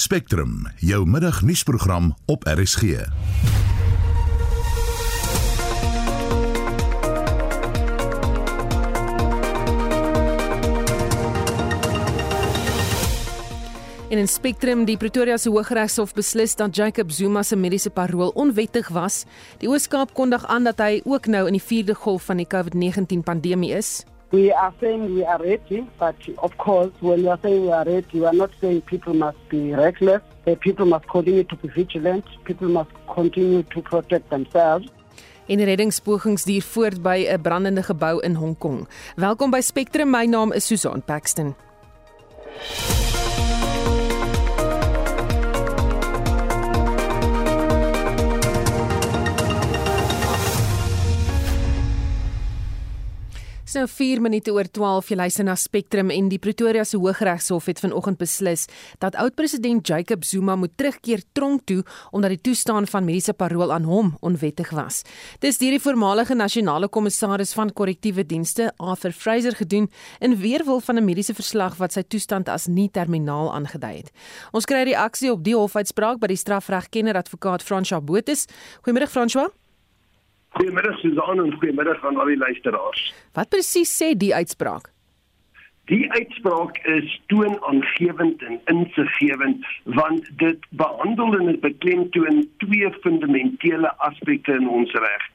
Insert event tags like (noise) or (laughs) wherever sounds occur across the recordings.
Spectrum, jou middagnuusprogram op RSG. In 'n Spectrum die Pretoria se Hooggeregshof beslis dat Jacob Zuma se mediese parol onwettig was. Die Ooskaap kondig aan dat hy ook nou in die 4de golf van die COVID-19 pandemie is. We are saying we are ready, but of course, when we are saying we are ready, we are not saying people must be reckless. The people must continue to be vigilant. People must continue to protect themselves. En reddingspogings duur voort by 'n brandende gebou in Hong Kong. Welkom by Spectrum. My naam is Susan Paxton. Dis nou 4 minute oor 12 jy luister na Spectrum en die Pretoria se Hooggeregshof het vanoggend beslis dat oud-president Jacob Zuma moet terugkeer tronk toe omdat die toestaan van mediese parol aan hom onwettig was. Dis deur die voormalige nasionale kommissaris van korrektiewe dienste, Arthur Fraser gedoen in weerwil van 'n mediese verslag wat sy toestand as nie terminaal aangedui het. Ons kry reaksie op die hofuitspraak by die strafregkenner advokaat François Botes. Goeiemôre François. Goeiemiddag Susan en goeiemiddag aan al die luisteraars. Wat presies sê die uitspraak? Die uitspraak is toonaangewend en insiggewend want dit behandel en dit beklemtoon twee fundamentele aspekte in ons reg.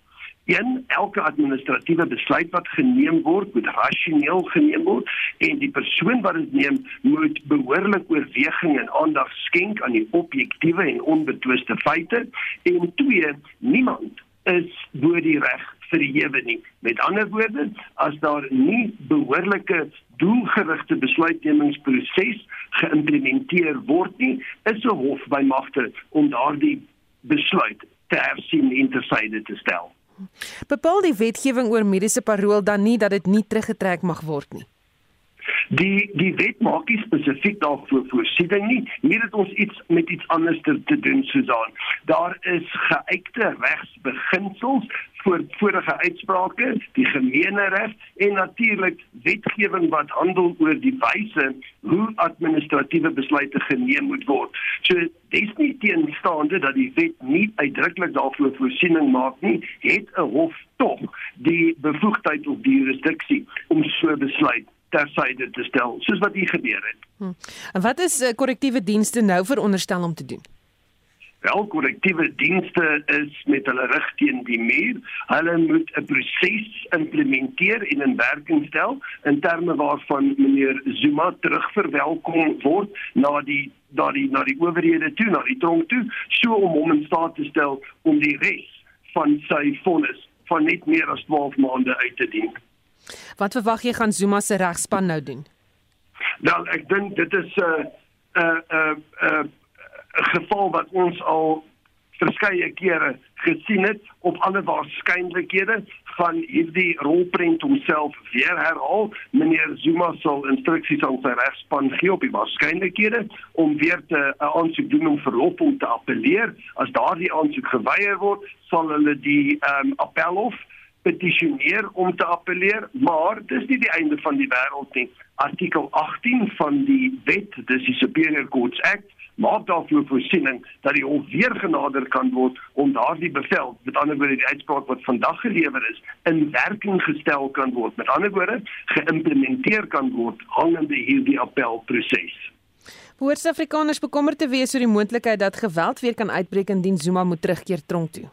Een, elke administratiewe besluit wat geneem word, moet rasioneel geneem word en die persoon wat dit neem, moet behoorlik oorweging en aandag skenk aan die objektiewe en onbetwiste feite. En twee, niemand is bo die reg verhewe nie. Met ander woorde, as daar nie behoorlike doelgerigte besluitnemingsproses geïmplementeer word nie, is 'n hof by magte om daardie besluit te hersien en te syde te stel. Bepaal die wetgewing oor mediese parol dan nie dat dit nie teruggetrek mag word nie. Die die wet maak nie spesifiek daarvoor voorsiening nie. Hier het ons iets met iets anders te, te doen Susan. Daar is geuite regsbeginsels voor vorige uitsprake, die gemeenereg en natuurlik wetgewing wat handel oor die wyse hoe administratiewe besluite geneem moet word. So dis nie teenstaande dat die wet nie uitdruklik daarvoor voorsiening maak nie, het 'n hof tog die bevoegdheid of die jurisdiksie om so besluit tersyde te stel soos wat hier gebeur het. Hm. En wat is uh, korrektiewe dienste nou veronderstel om te doen? Wel korrektiewe dienste is met hulle rig teen die muur. Hulle moet 'n proses implementeer en in werking stel in terme waarvan meneer Zuma terugverwelkom word na die na die na die owerhede toe, na die tronk toe, so om hom in staat te stel om die res van sy vonnis van net meer as 12 maande uit te dien. Wat verwag jy gaan Zuma se regspan nou doen? Wel, ek dink dit is 'n 'n 'n 'n 'n geval wat ons al verskeie kere gesien het op alle waarskynlikhede van hierdie rolprent homself weer herhaal. Meneer Zuma sal instruksies aan sy regspan gee op die waarskynlikhede om weer te 'n aansoek doen om verlof om te appeleer. As daardie aansoek geweier word, sal hulle die ehm um, appelhof petisioneer om te appeleer, maar dis nie die einde van die wêreld nie. Artikel 18 van die wet, dis die Superior Courts Act, maak daarvoor voorsiening dat die hof weer genader kan word om daardie bevel, met ander woorde die uitspraak wat vandag gelewer is, in werking gestel kan word. Met ander woorde, geïmplementeer kan word hangende hierdie appelproses. Behoort Suid-Afrikaners bekommerd te wees oor die moontlikheid dat geweld weer kan uitbreek indien Zuma moet terugkeer tronk toe?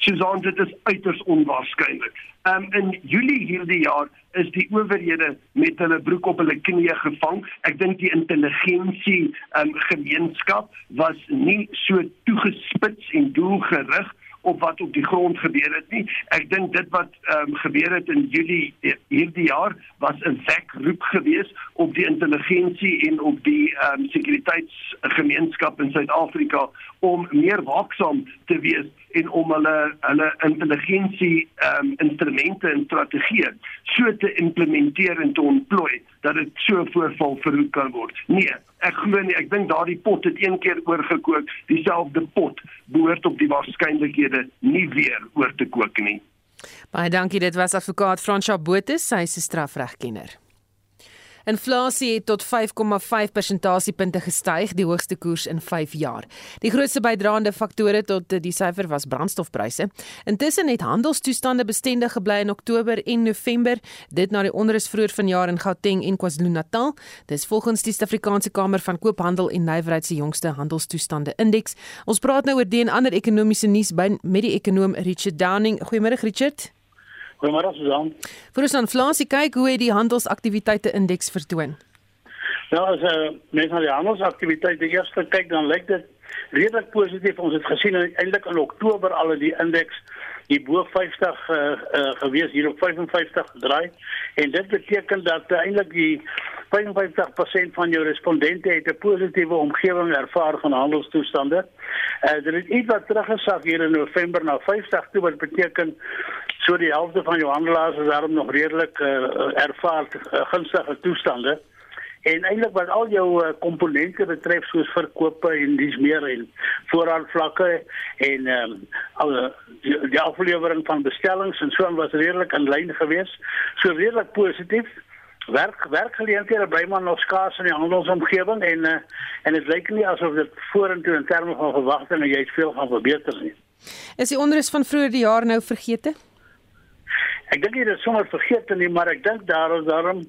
Susan dit is uiters onwaarskynlik. Um in Julie hierdie jaar is die owerhede met hulle broek op hulle knieë gevang. Ek dink die intelligensie um gemeenskap was nie so toegespits en doelgerig op wat op die grond gebeur het nie. Ek dink dit wat ehm um, gebeur het in Julie hierdie jaar was 'n wekroep geweest op die intelligensie en op die ehm um, sekuriteitsgemeenskap in Suid-Afrika om meer waaksaam te wees en om hulle hulle intelligensie ehm um, instrumente en strategieë so te implementeer en te ontplooi dat dit so voorval verhoed kan word. Nee, ek glo nie, ek dink daardie pot het een keer oorgekook, dieselfde pot behoort op die waarskynlikhede nie weer oor te kook nie. Baie dankie, dit was advokaat Fransja Botes, hy is 'n strafregkenner. Inflasie het tot 5,5 persentasiepunte gestyg, die hoogste koers in 5 jaar. Die grootste bydraende faktore tot die syfer was brandstofpryse. Intussen het handelstoestande bestendig gebly in Oktober en November, dit na die onrus vroeër vanjaar in Gauteng en KwaZulu-Natal. Dis volgens die Suid-Afrikaanse Kamer van Koophandel en Nywerheid se jongste handelstoestande indeks. Ons praat nou oor die en ander ekonomiese nuus by met die ekonom Richard Downing. Goeiemôre Richard. Goeiemôre Susan. Vir ons inflasie kyk hoe het die handelsaktiwiteite indeks vertoon? Nou as uh, mens na die handelsaktiwiteite eers kyk dan lyk dit redelik positief. Ons het gesien eintlik in Oktober al die indeks hier bo 50 uh, uh, gewees hier op 55 draai en dit beteken dat uh, eintlik die 55% van jou respondente het 'n positiewe omgewing ervaar van handelstoestande. Eh uh, dit het iets wat teruggesak hier in November na 50 toe wat beteken so die helfte van jou handelaars is daarom nog redelik uh, ervaar uh, gunstige toestande. En eintlik wat al jou uh, komponente betref soos verkope en dis meer en voorraadvlakke en ehm um, al die, die aflewering van bestellings en so aan was redelik in lyn geweest. So redelik positief werk werkgeleenthede bly maar nog skaars in die handelsomgewing en uh, en dit lyk nie asof dit vorentoe in terme van verwagtinge jy veel gaan verbeter nie. Is die onrus van vroeër die jaar nou vergeete? Ek dink dit is sommer vergeete nie, maar ek dink daar is daarom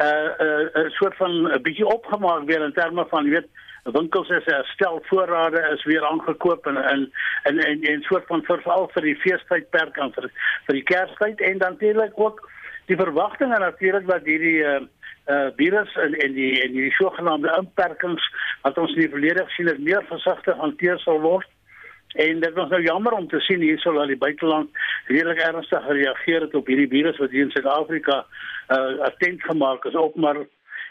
uh, uh, soort van 'n bietjie opgemaak weer in terme van jy weet winkels is herstel voorrade is weer aangekoop en en en en 'n soort van veral vir die feestydperk en vir die Kerstyd en dan natuurlik ook die verwagtinge natuurlik dat hierdie uh uh virus en en die en die sogenaamde inperkings wat ons in die verlede gesien het meer versigtig hanteer sal word. En dit was nou jammer om te sien hierso dat die buiteland redelik ernstig gereageer het op hierdie virus wat hier in Suid-Afrika uh attent gemaak is ook maar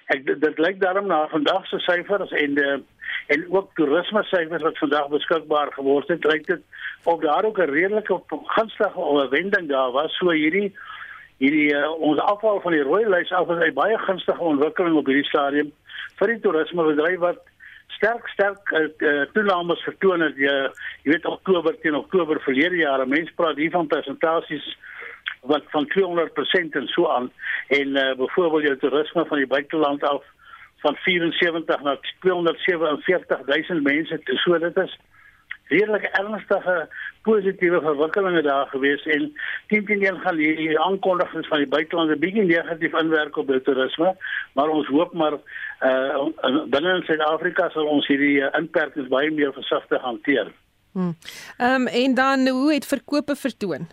ek dit, dit lyk daarom na vandag se syfers en uh en ook toerisme syfers wat vandag beskikbaar geword het lyk dit of daar ook 'n redelike gunstige oorwending daar was. So hierdie hierdie uh, ons afval van die rooi lys af is 'n baie gunstige ontwikkeling op hierdie stadium vir die toerismebedryf wat sterk sterk uh, toenames vertoon het. Jy, jy weet Oktober teen Oktober verlede jaar mense praat hier van persentasies wat van 200% en so aan en uh, byvoorbeeld jou toerisme van die buiteland af van 74 na 247 000 mense so dit is redelik ernstige positiewe verwikkelinge daar gewees en teenoor gaan hierdie aankondigings van die buiteland 'n bietjie negatief inwerk op toerisme maar ons hoop maar uh binne in Suid-Afrika sal ons hierdie uh, inperkings baie meer versigtig hanteer. Hm. Ehm um, en dan hoe het verkope vertoon?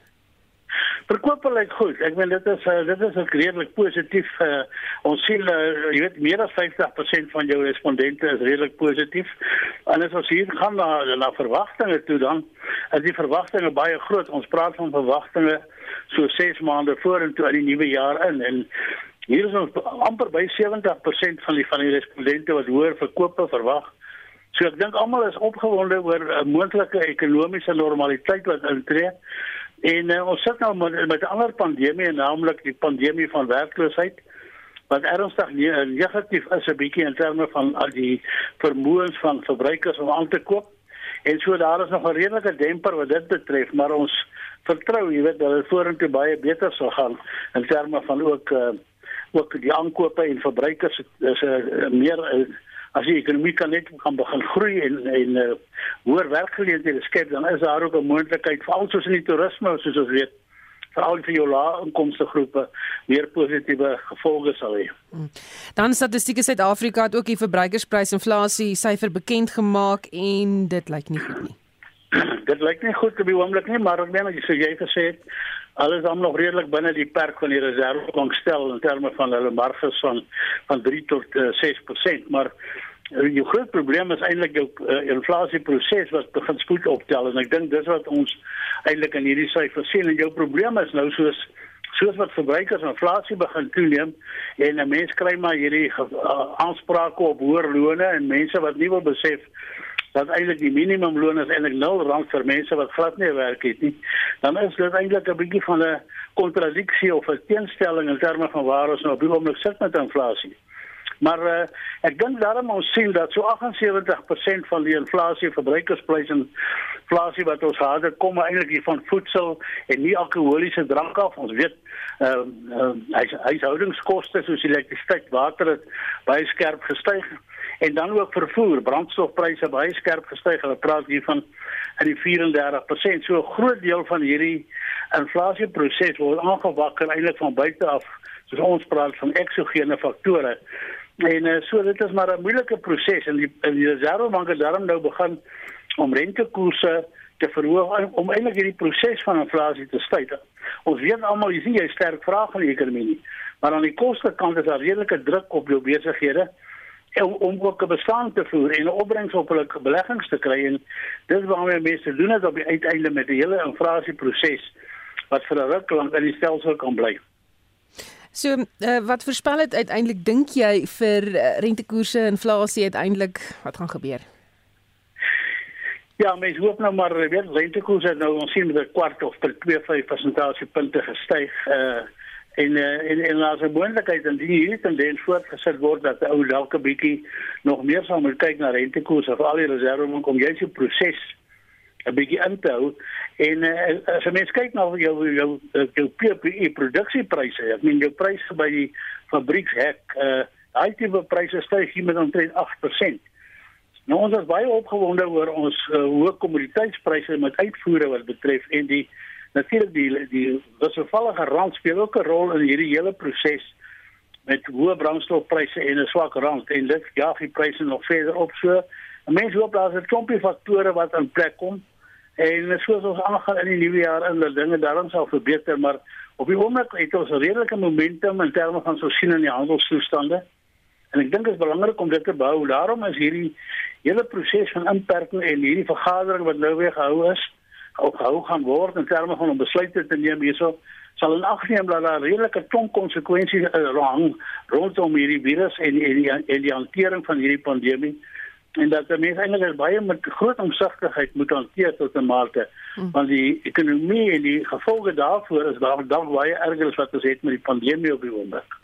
Verkoop lyk goed. Ek meen dit is uh, dit is redelik positief. Uh, ons sien uh, jy weet meer as 50% van jou respondente is redelik positief. En as ons hier gaan na na verwagtinge toe dan is die verwagtinge baie groot. Ons praat van verwagtinge so 6 maande vorentoe in die nuwe jaar in en hier is ons amper by 70% van die van die respondente wat hoër verkope verwag. So ek dink almal is opgewonde oor 'n uh, moontlike ekonomiese normaliteit wat intree. En uh, ons sit nou met, met 'n ander pandemie, naamlik die pandemie van werkloosheid wat ernstig ne negatief is 'n bietjie in terme van al die vermoëns van verbruikers om aan te koop. En so daar is nog 'n redelike demper wat dit betref, maar ons vertrou, jy weet, dat dit vorentoe baie beter sal gaan in terme van ook uh, ook die aankope en verbruikers is 'n uh, meer uh, as die ekonomie kan net kan begin groei en en uh, hoër werkgeleenthede skep dan is daar ook 'n moontlikheid veral soos in die toerisme soos ons weet veral vir jou lae inkomste groepe meer positiewe gevolge sal hê. Hmm. Dan statistieke Suid-Afrika het ook die verbruikersprysinflasie syfer bekend gemaak en dit lyk nie goed nie. (clears throat) dit lyk nie goed op die oomblik nie, maar ek meen as jy gesê het alles is nog redelik binne die perk van die reservebank stel in terme van hulle marges van van 3 tot uh, eh, 6%, maar uh, jou groot probleem is eintlik jou uh, inflasieproses wat begin spoed optel. En ek dink dis wat ons eintlik in hierdie syfers sien. En jou probleem is nou soos soos wat verbruikers inflasie begin toeneem en 'n mens kry maar hierdie uh, aansprake op hoër lone en mense wat nie wil besef dat eintlik die minimumloon is eintlik 0 rand vir mense wat glad nie werk het nie. Dan is dit eintlik 'n bietjie van 'n kontradiksie of 'n teenstelling in terme van waar ons nou op die oomblik sit met inflasie. Maar uh, ek dink daarom ons sien dat so 78% van die inflasie verbruikerspryse inflasie wat ons gehad het kom eintlik hier van voedsel en nie alkoholiese drank af. Ons weet ehm uh, uh, huishoudingskoste soos elektrisiteit, water het baie skerp gestyg en dan ook vervoer, brandstofpryse baie skerp gestyg. Hulle praat hier van in die 34%. So 'n groot deel van hierdie inflasieproses word aangewakker eintlik van buite af. Soos ons praat van eksogene faktore. En uh, so dit is maar 'n moeilike proses en die in die Reservebank het daarom nou begin om rentekoerse te verhoog om eintlik hierdie proses van inflasie te stuit. Ons weet almal jy sien jy sterk vraag van die ekonomie nie. Maar aan die koste kant is daar redelike druk op jou besighede om om ook 'n bestaan te voer en 'n opbrengs op hulle beleggings te kry en dis waarmee mense doen dit op die uiteinde met die hele inflasieproses wat vir 'n ruk lank in die stelsel kan bly. So uh, wat voorspel dit uiteindelik dink jy vir uh, rentekoerse inflasie uiteindelik wat gaan gebeur? Ja, mens hoop nou maar weet rentekoerse nou ons sien met 'n kwart of per 2.5 persentasiepunte gestyg uh en uh, en en as 'n moontlikheid dan die hierdie tendens voortgesit word dat ou dalk 'n bietjie nog meer sal moet kyk na rentekoerse vir al die reservebank om jy se proses 'n bietjie in te hou en uh, as mens kyk na jou jou jou PPE produksiepryse, ek meen jou pryse by die fabriekshek, uh daai tipe pryse styg hier met omtrent 8%. Nou ons is baie opgewonde oor ons uh, hoë kommoditeitspryse met uitvoere wat betref en die natuurlik die die wisselvallige rand speel ook 'n rol in hierdie hele proses met hoë brandstofpryse en 'n swak rand en dit jaag die pryse nog verder op so. Mense hoop daar's 'n klompie faktore wat in plek kom En soos ons aangaan in die nuwe jaar en dat dinge daarom sal verbeter, maar op die oomblik het ons 'n redelike momentum in terme van so sien in die handelstoestande. En ek dink dit is belangrik om dit te behou. Daarom is hierdie hele proses van inperking en hierdie vergadering wat nou weer gehou is, ook gehou gaan word in terme van om besluite te neem hierso sal in agneem dat daar redelike klomp konsekwensies uh, rondom hierdie virus en en die, en die hantering van hierdie pandemie en dat die mense eintlik baie met groot omsigtigheid moet hanteer tot 'n mate hmm. want die ekonomie en die gevolge daarvoor is daar dan baie erger as wat ons het met die pandemie op die oomblik.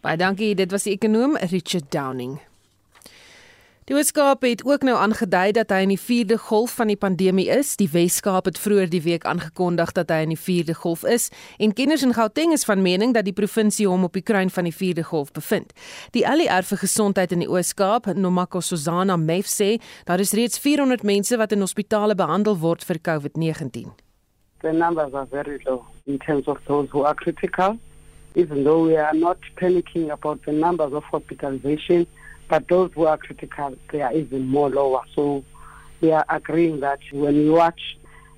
Baie dankie, dit was die ekonom Richard Downing. Die Weskaap het ook nou aangedui dat hy in die 4de golf van die pandemie is. Die Weskaap het vroeër die week aangekondig dat hy in die 4de golf is en kenners in Gauteng is van mening dat die provinsie hom op die kruin van die 4de golf bevind. Die ALR vir gesondheid in die Weskaap, Nomako Suzana Mef sê, daar is reeds 400 mense wat in hospitale behandel word vir COVID-19. The numbers are very low in terms of those who are critical. Even though we are not panicking about the numbers of hospitalization, But those who are critical, they are even more lower. So we are agreeing that when you watch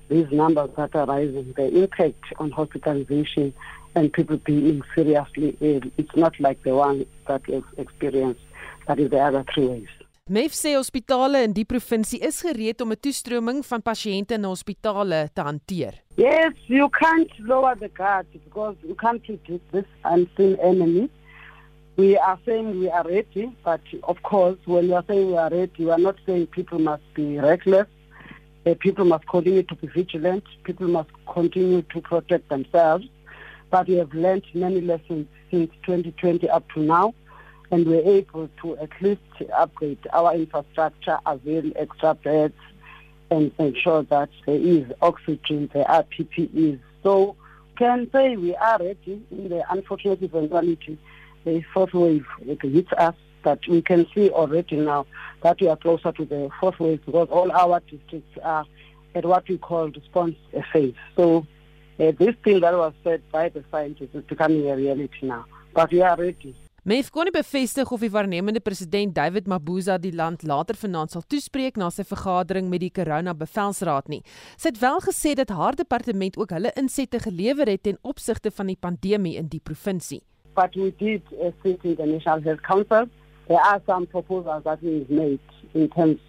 these numbers that are rising, the impact on hospitalization and people being seriously ill, it's not like the one that is experienced. That is the other three ways. MEF sê hospitale in die provinsie is gereed om 'n toestroming van pasiënte na hospitale te hanteer. Yes, you can't lower the guard because you can't predict this unseen enemy. We are saying we are ready, but of course, when we are saying we are ready, we are not saying people must be reckless. Uh, people must continue to be vigilant. People must continue to protect themselves. But we have learned many lessons since 2020 up to now, and we're able to at least upgrade our infrastructure, avail extra beds, and ensure that there is oxygen, there are PPEs. So, can say we are ready in the unfortunate eventuality the fourth wave it hits us, but we can see already now that we are closer to the fourth wave because all our districts are at what we call response phase. So uh, this thing that was said by the scientists is becoming a reality now. But we are ready. Mef kon nie bevestig of die waarnemende president David Mabuza die land later vanaand sal toespreek na sy vergadering met die Corona Bevelsraad nie. Sy het wel gesê dat haar departement ook hulle insette gelewer het ten opsigte van die pandemie in die provinsie. But we did uh, sit in the National Health Council. There are some proposals that we've made in terms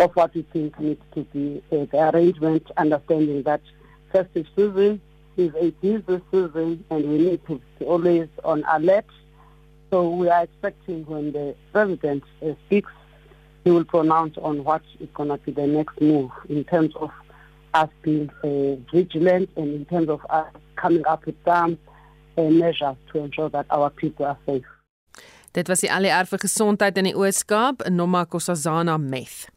of what we think needs to be uh, the arrangement, understanding that festive season is a busy season and we need to be always on alert. So we are expecting when the president uh, speaks, he will pronounce on what is going to be the next move in terms of us being uh, vigilant and in terms of us coming up with some measures to ensure that our people are safe. Dit was die ALR vir gesondheid in die Oos-Kaap, Noma Kosazana Meth.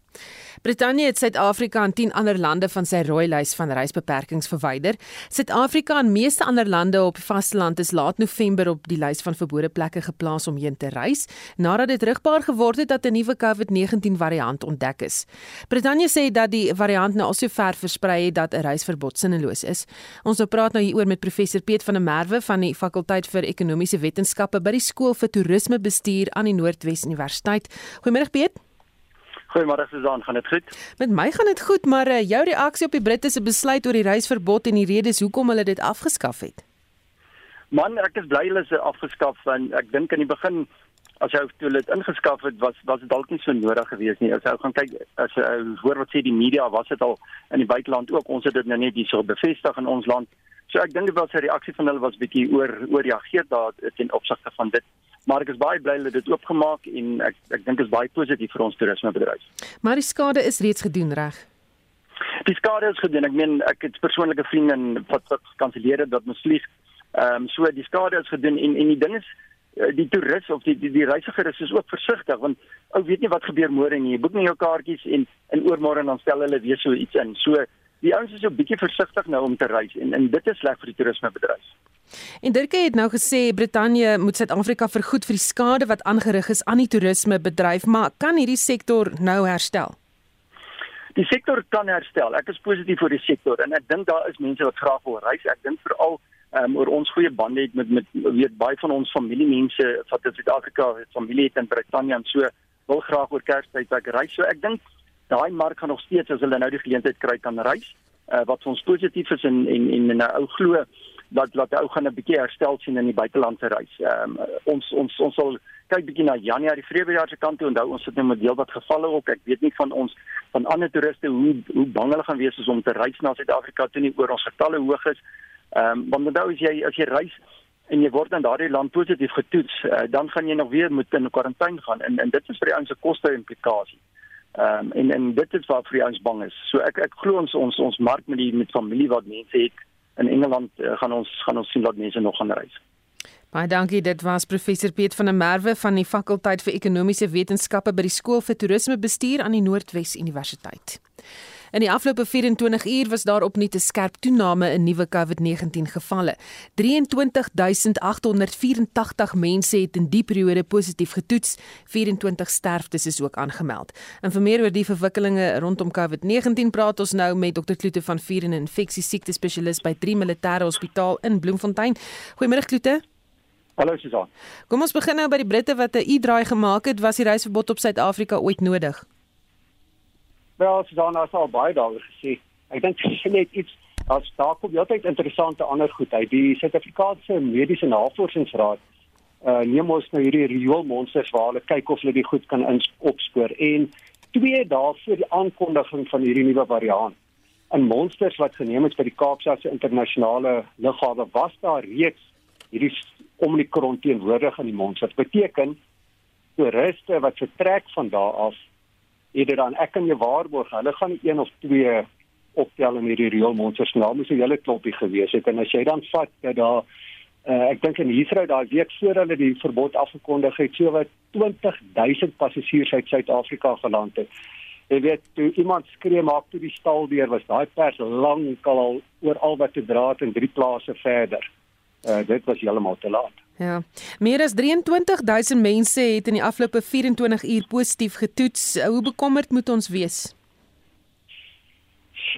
Brittanje het Suid-Afrika en 10 ander lande van sy rooi lys van reisbeperkings verwyder. Suid-Afrika en meeste ander lande op die vasteland is laat November op die lys van verbode plekke geplaas om heen te reis, nadat dit rigbaar geword het dat 'n nuwe COVID-19 variant ontdek is. Brittanje sê dat die variant nou al so ver versprei het dat 'n reisverbod sinneloos is. Ons nou praat nou hieroor met professor Piet van der Merwe van die fakulteit vir ekonomiese wetenskappe by die skool vir toerismebestuur aan die Noordwes Universiteit. Goeiemôre Piet. Goeiemôre Susan, gaan dit goed? Met my gaan dit goed, maar uh, jou reaksie op die Britte se besluit oor die reisverbod en die redes hoekom hulle dit afgeskaf het? Man, ek is bly hulle is afgeskaf want ek dink in die begin as jy toe dit ingeskaf het was was dit dalk nie so nodig geweest nie. As jy gaan kyk as jy hoor wat sê die media was dit al in die buiteland ook. Ons het dit nou net hier so bevestig in ons land. So ek dink dit was 'n reaksie van hulle was bietjie oor oor reageer daar ten opsigte van dit maar ek is baie bly dat dit oopgemaak en ek ek dink dit is baie positief vir ons toerismebedryf. Maar die skade is reeds gedoen, reg? Die skade is gedoen. Ek meen ek het persoonlike vriende en wat wat kanselleer het dat mens vlieg. Ehm um, so die skade is gedoen en en die ding is eh, die toerist of die die, die reisiger is ook versigtig want ou weet nie wat gebeur môre nie. Jy boek nie jou kaartjies en in oormôre dan stel hulle weer so iets in. So die ouens is so bietjie versigtig nou om te reis en en dit is sleg vir die toerismebedryf. En Dirkie het nou gesê Brittanje moet Suid-Afrika vergoed vir die skade wat aangerig is aan die toerismebedryf, maar kan hierdie sektor nou herstel? Die sektor kan herstel. Ek is positief oor die sektor en ek dink daar is mense wat graag wil reis. Ek dink veral um, oor ons goeie bande het met met weet baie van ons familiemense wat in Suid-Afrika het, familie het in Brittanje en so wil graag oor Kerstyd ek reis. So ek dink daai mark gaan nog steeds as hulle nou die geleentheid kry kan reis. Uh, wat ons positief is en en en 'n ou glo dat dat ou gaan 'n bietjie herstel sien in die buitelandse reis. Ehm um, ons ons ons sal kyk bietjie na Januarie, Februarie se kant toe. Onthou ons het nou met deel wat gevalle ook. Ek weet nie van ons van ander toeriste hoe hoe bang hulle gaan wees om te reis na Suid-Afrika toe nie oor ons getalle hoog is. Ehm um, want onthou as jy as jy reis en jy word in daardie land positief getoets, uh, dan gaan jy nog weer moet in kwarantyne gaan en en dit is vir die ouens se koste implikasie. Ehm um, en en dit is waar vir die ouens bang is. So ek ek glo ons ons ons mark met die met familie wat mense het in Engeland uh, gaan ons gaan ons sien dat mense nog gaan reis. Baie dankie. Dit was professor Piet van der Merwe van die fakulteit vir ekonomiese wetenskappe by die skool vir toerismebestuur aan die Noordwes Universiteit. In die afgelope 24 uur was daar opnuut 'n skerp toename in nuwe COVID-19 gevalle. 23884 mense het in die periode positief getoets. 24 sterftes is ook aangemeld. En vir meer oor die verwikkelinge rondom COVID-19 praat ons nou met Dr. Kloete van Vier en Infeksie Siekte Spesialist by 3 Militêre Hospitaal in Bloemfontein. Goeiemôre Kloete. Hallo Susan. Kom ons begin nou by die Britte wat 'n u-draai gemaak het. Was die reisverbod op Suid-Afrika ooit nodig? Wel, Susan, as al baie daaroor gesê. Ek dink sy net iets as daar kom altyd interessante ander goed uit. Die Suid-Afrikaanse Mediese Navorsingsraad uh neem ons nou hierdie rioolmonsters waar hulle kyk of hulle die goed kan opspoor en twee dae voor die aankondiging van hierdie nuwe variant in monsters wat geneem is by die Kaapstadse internasionale lughawe was daar reeds hierdie omikron teenwoordig in die monsters. Beteken toeriste wat vertrek van daar af het dit dan ek kan jou waarborg hulle gaan nie een of twee optel in hierdie reël monsters nou moes 'n hele klompie gewees het en as jy dan vat dat daar uh, ek dink in Heathrow daai week voor hulle die verbod afgekondig het so wat 20000 passasiers uit Suid-Afrika geland het Jy weet, toe iemand skree maak toe die stal weer was daai pers lankal al oor al wat te draad en drie plase verder. Uh dit was heeltemal te laat. Ja. Meer as 23000 mense het in die afgelope 24 uur positief getoets. Hoe bekommerd moet ons wees?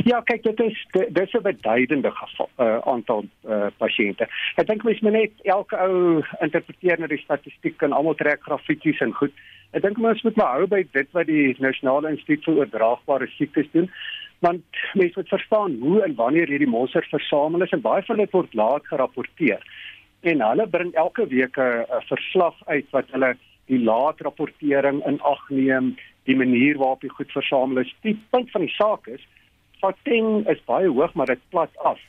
Ja, kyk, dit is dit is 'n beduidende geval uh, aantal uh, pasiënte. Ek dink mens moet net elke ou interpreteer na die statistiek en almal trek grafietjies en goed. Ek dink mens moet maar hou by dit wat die Nasionale Instituut vir Oordraagbare Siektes doen. Want mense moet verstaan hoe en wanneer hierdie monsters versamel is en baie van dit word laat gerapporteer en hulle bring elke week 'n verslag uit wat hulle die laat rapportering in ag neem, die manier waarop die goed versamel is. Die punt van die saak is, Gauteng is baie hoog, maar dit plat af.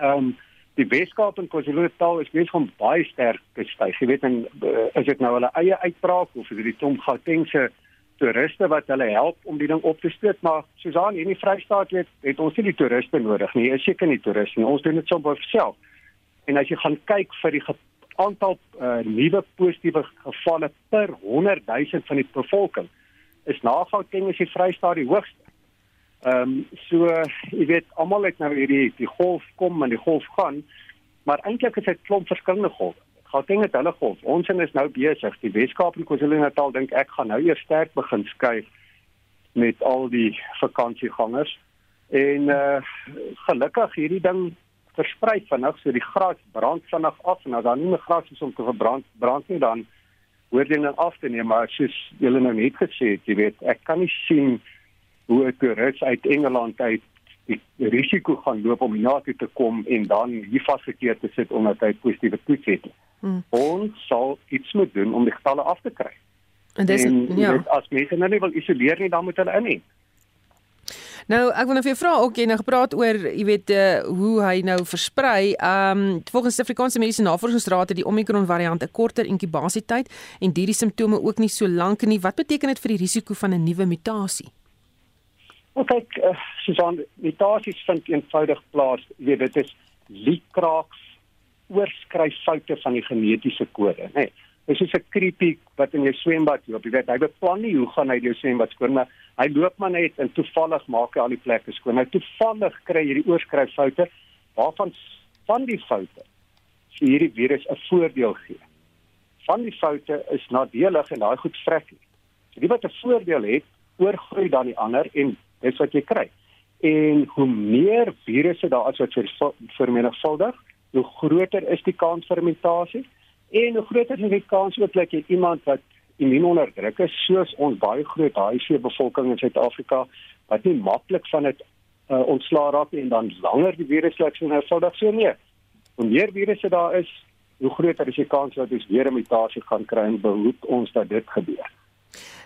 Ehm um, die Weskaap en KwaZulu-Natal is besig om baie sterk te styg. Jy weet, en, uh, is dit nou hulle eie uitbraak of is dit die tom Gautengse toeriste wat hulle help om die ding op te stoot? Maar Susan, hier in die Vrystaat weet, het ons nie die toeriste nodig nie. Is seker nie toeriste nie. Ons doen dit sommer self. En as jy gaan kyk vir die aantal uh, nuwe positiewe gevalle per 100 000 van die bevolking is na Gauteng is die Vrystaat die hoogste. Ehm um, so jy weet almal het nou hierdie die golf kom en die golf gaan, maar eintlik is dit klomp verskillende golwe. Gauteng het hulle golf. Ons is nou besig. Die Weskaap en KwaZulu-Natal dink ek gaan nou eers sterk begin skuif met al die vakansiegangers. En uh gelukkig hierdie ding versprei vinnig, so die gras brand vinnig af en as daar nie meer gras is om te verbrand brand nie dan word dit dan af te neem, maar soos julle nou net gesê het, jy weet, ek kan nie sien hoe 'n toerist uit Engeland uit die risiko gaan loop om hiernatoe te kom en dan hier vasgekeer te sit omdat hy positiewe toets het. Hmm. Ons sal iets moet doen om die getalle af te kry. En dis ja, weet, as mense nou nie wil isoleer nie, dan moet hulle in nie. Nou, ek wil nou vir jou vra ook jy nou gepraat oor, jy weet, uh, hoe hy nou versprei. Ehm um, volgens die Afrikaanse Mediese Navorsingsraad het die Omicron variant 'n korter inkubasietyd en hierdie simptome ook nie so lank nie. Wat beteken dit vir die risiko van 'n nuwe mutasie? Ook kyk, uh, Susan, mutasies vind eenvoudig plaas, jy weet, dit is liekraaks oorskryffoute van die genetiese kode, nê. Nee, Is 'n creepy wat in jou swembad loop. Jy weet, hy beplan nie hoe gaan hy jou swembad skoon maar hy loop maar net en toevallig maak hy al die plekke skoon. Nou toevallig kry jy die oorskryffoute waarvan van die foute vir hierdie virus 'n voordeel gee. Van die foute is nadelig en daai goed vrek nie. So die wat 'n voordeel het, oorgroei dan die ander en dis wat jy kry. En hoe meer virusse daar is wat vermenigvuldig, hoe groter is die kans vir mutasie. En hoe groter is die kans ook dat jy iemand wat immuunonderdruk is soos ons baie groot HIV bevolking in Suid-Afrika wat nie maklik van dit uh, ontslaa raak nie en dan langer die virus laat sien dit so nee. Hoe meer virusse daar is, hoe groter is die kans dat ons weer 'n mutasie gaan kry en behoed ons dat dit gebeur.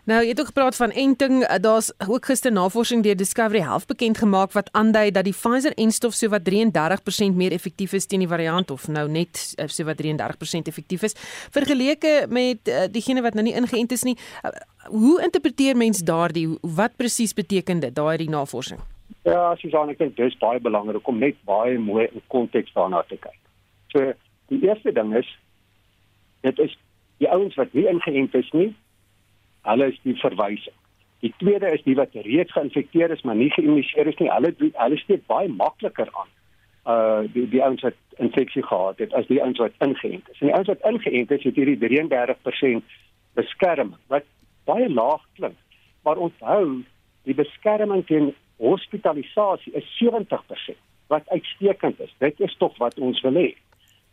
Nou, jy het ook gepraat van enting. Daar's ook gister navorsing deur Discovery Health bekend gemaak wat aandui dat die Pfizer-enstof sowat 33% meer effektief is teen die variant of nou net eh, sowat 33% effektief is vergeleke met uh, diegene wat nou nie ingeënt is nie. Uh, hoe interpreteer mens daardie wat presies beteken dit daai navorsing? Ja, Susan, ek dink dis baie belangrik om net baie mooi in konteks daarna te kyk. So, die eerste ding is dit is die ouens wat nie ingeënt is nie, hulle is die verwysing. Die tweede is die wat reeds geïnfekteer is maar nie geïmmuniseer is nie. Hulle hulle steek baie makliker aan. Uh die die ouens wat infeksie gehad het as die ouens wat ingeënt is. En die ouens wat ingeënt is, het hierdie 33% beskerming wat baie laag klink. Maar onthou, die beskerming teen hospitalisasie is 70% wat uitstekend is. Dit is tog wat ons wil hê.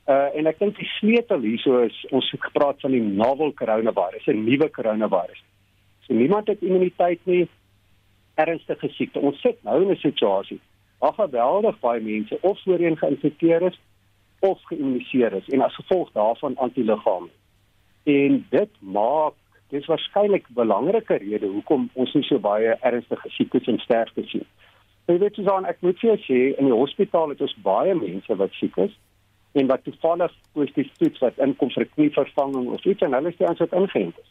Uh en ek dink die sleutel hierso is ons het gepraat van die novel coronavirus, 'n nuwe coronavirus. So niemand het immuniteit nie ernstige siekte. Ons sit nou in 'n situasie waar geweldig baie mense of voorheen geïnfekteer is of geïmmuniseer is en as gevolg daarvan antiliggame. En dit maak dis waarskynlik 'n belangrike rede hoekom ons nie so baie ernstige siektes en sterftes sien. Jy weet jy dan ek moet vir jou sê in die hospitaal het ons baie mense wat siek is en wat toevallig positief toets wat inkom vir knievervanging of iets en hulle is die ons wat ingeënt is.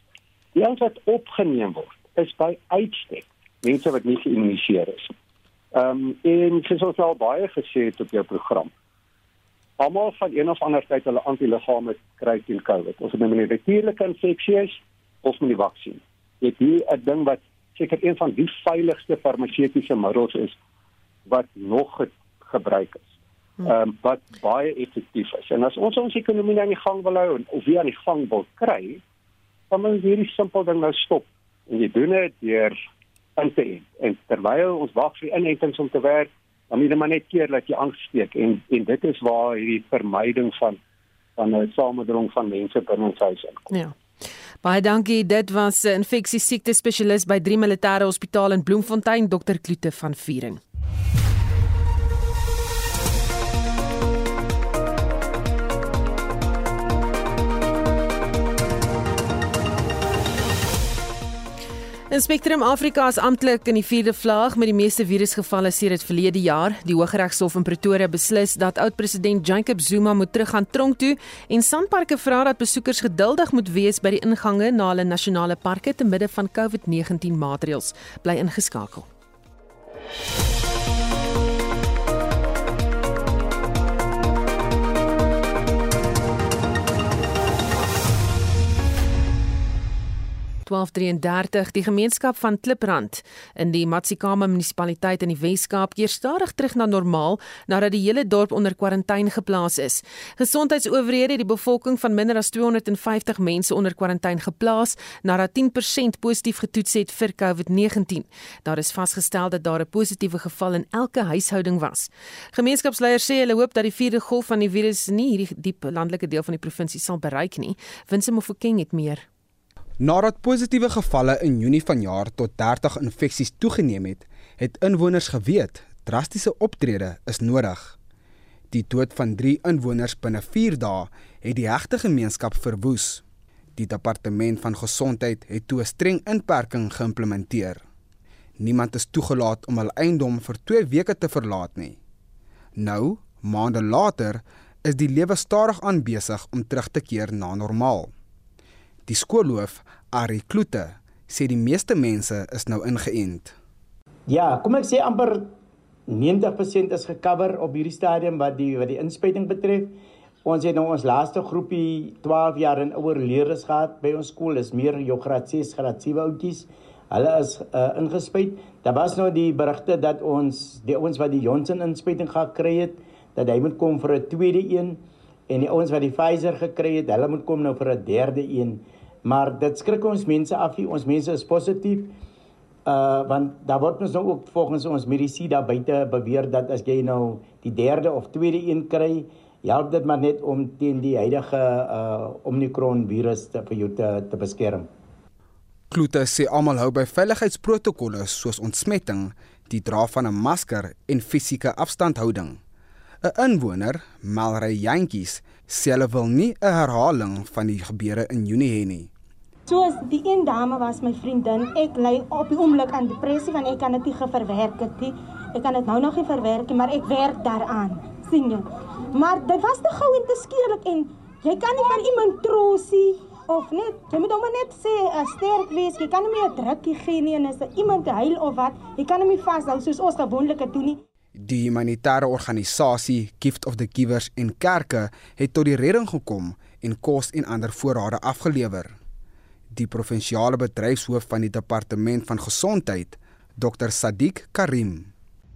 Die ons wat opgeneem word is by uitstek mense wat nie geïmmuniseer is. Ehm um, en soos ons al baie gesê het op jou program. Almal van een of ander tyd hulle antiliggame kry teen COVID. Ons het nou 'n natuurlike infeksie is of met die vaksin. Dit is 'n ding wat seker een van die veiligste farmaseutiese middels is wat nog gebruik is ehm um, wat baie effektief is. En as ons ons ekonomie aan die gang wil hou of weer aan die gang wil kry, dan moet ons hierdie simpel ding nou stop. En jy doen dit deur in te en, en terwyl ons wag vir inentings om te werk, dan moet jy maar net keer dat jy aansteek en en dit is waar hierdie vermyding van van 'n samedrong van mense binne ons huis inkom. Ja. Baie dankie. Dit was 'n infeksie siekte spesialis by 3 Militêre Hospitaal in Bloemfontein, Dr. Kloete van Vieren. In Spectrum Afrika is amptelik in die vierde vlaag met die meeste virusgevalle sedert verlede jaar. Die Hooggeregshof in Pretoria beslis dat oud-president Jacob Zuma moet teruggaan tronk toe en Sanparks vra dat besoekers geduldig moet wees by die ingange na hulle nasionale parke te midde van COVID-19 maatreëls. Bly ingeskakel. 1233. Die gemeenskap van Kliprand in die Matsikama munisipaliteit in die Wes-Kaap keer stadig terug na normaal nadat die hele dorp onder kwarantyne geplaas is. Gesondheidsowerhede het die bevolking van minder as 250 mense onder kwarantyne geplaas nadat 10% positief getoets het vir COVID-19. Daar is vasgestel dat daar 'n positiewe geval in elke huishouding was. Gemeenskapsleiers sê hulle hoop dat die vierde golf van die virus nie hierdie diep landelike deel van die provinsie sal bereik nie. Winsie Mofokeng het meer. Nadat positiewe gevalle in Junie vanjaar tot 30 infeksies toegeneem het, het inwoners geweet drastiese optrede is nodig. Die dood van 3 inwoners binne 4 dae het die hegte gemeenskap verwoes. Die departement van gesondheid het toe 'n streng inperking geïmplementeer. Niemand is toegelaat om hul eiendom vir 2 weke te verlaat nie. Nou, maande later, is die lewe stadig aan besig om terug te keer na normaal. Die skoolhoof, Ari Kloete, sê die meeste mense is nou ingeënt. Ja, kom ek sê amper 90% is gekover op hierdie stadium wat die wat die inspuiting betref. Ons het nou ons laaste groepie 12 jaar en ouer leerders gehad by ons skool. Dis meer jou graad 6, graad 7 ouetjies. Hulle is uh, ingespuit. Daar was nou die berigte dat ons die ouens wat die Johnson inspuiting gekry het, dat hy moet kom vir 'n tweede een en die ouens wat die Pfizer gekry het, hulle moet kom nou vir 'n derde een. Maar dit skrik ons mense af. Ons mense is positief. Uh want daar word ons nou ook volgens ons medisyne daar buite beweer dat as jy nou die derde of tweede een kry, help dit maar net om teen die huidige uh Omicron virus te vir jou te, te beskerm. Kloete sê almal hou by veiligheidsprotokolle soos ontsmetting, die dra van 'n masker en fisieke afstandhouding. 'n Inwoner, Malray Jantjies, sê hulle wil nie 'n herhaling van die gebeure in Junie hê nie. Soos die een dame was my vriendin, ek ly op die oomblik aan depressie want ek kan dit nie verwerk nie. Ek kan dit nou nog nie verwerk nie, maar ek werk daaraan, sien jy. Maar dit was te gou en te skielik en jy kan nie van iemand trosie of net jy moet hom net sê eh, sterk wees. Jy kan hom nie 'n drukkie gee nie en as iemand huil of wat, jy kan hom nie vashou soos ons gewoonlik doen nie. Die humanitêre organisasie Gift of the Givers en kerke het tot die redding gekom en kos en ander voorrade afgelewer. Die provinsiale bedryfshoof van die departement van gesondheid, Dr Sadiq Karim.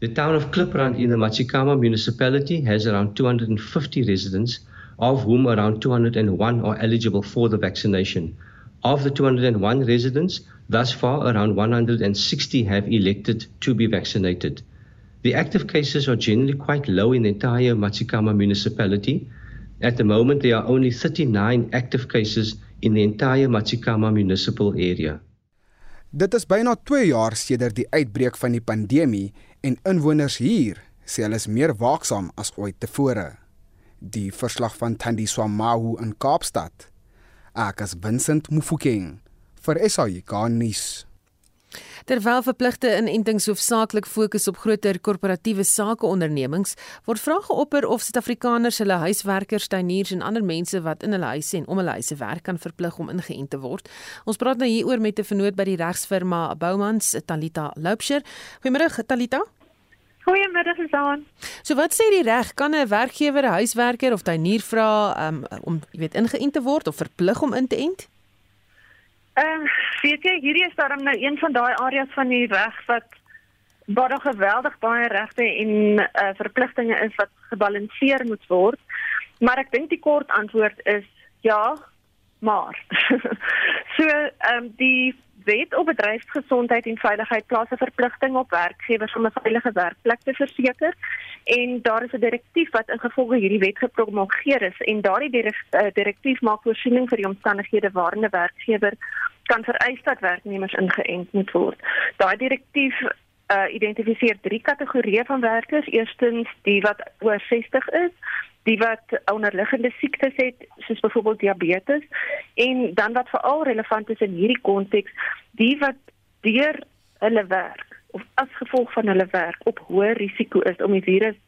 The town of Kliprand in the Machikama municipality has around 250 residents, of whom around 201 are eligible for the vaccination. Of the 201 residents, thus far around 160 have elected to be vaccinated. The active cases are generally quite low in the entire Machikama municipality. At the moment, there are only 39 active cases in the entire Machikama municipal area. Dit is byna 2 jaar sedert die uitbreek van die pandemie en inwoners hier sê hulle is meer waaksaam as ooit tevore. Die verslag van Thandi Swamahu in Kaapstad. Ek as Vincent Mufokeng vir SAI Garnis. Terwyl verpligte inentings hoofsaaklik fokus op groter korporatiewe sakeondernemings, word vrae geopper of Suid-Afrikaners hulle huiswerkers, tuiniers en ander mense wat in hulle huise en om hulle huise werk kan verplig om ingeënt te word. Ons praat nou hieroor met 'n vernoot by die regsfirma Boumans, Talita Loupsher. Goeiemôre Talita. Goeiemiddag Susan. So wat sê die reg? Kan 'n werkgewer 'n huiswerker of tuinier vra um, om jy weet ingeënt te word of verplig om in te ent? Ehm uh, weet jy hierdie is dan nou een van daai areas van die reg wat baie geweldig baie regte en uh, verpligtinge is wat gebalanseer moet word. Maar ek dink die kort antwoord is ja, maar. (laughs) so ehm um, die wet op bedryfsgesondheid en veiligheid plaas 'n verpligting op werkgewers om 'n veilige werkplek te verseker en daar is 'n direktief wat ingevolge hierdie wet gepromulgeer is en daardie eh, direktief maak voorsiening vir die omstandighede waarin 'n werkgewer kan vereis dat werknemers ingeënt moet word. Daai direktief uh, identifiseer drie kategorieë van werkers. Eerstens die wat oor 60 is, die wat onderliggende siektes het soos byvoorbeeld diabetes en dan wat veral relevant is in hierdie konteks die wat deur hulle werk of as gevolg van hulle werk op hoë risiko is om die virus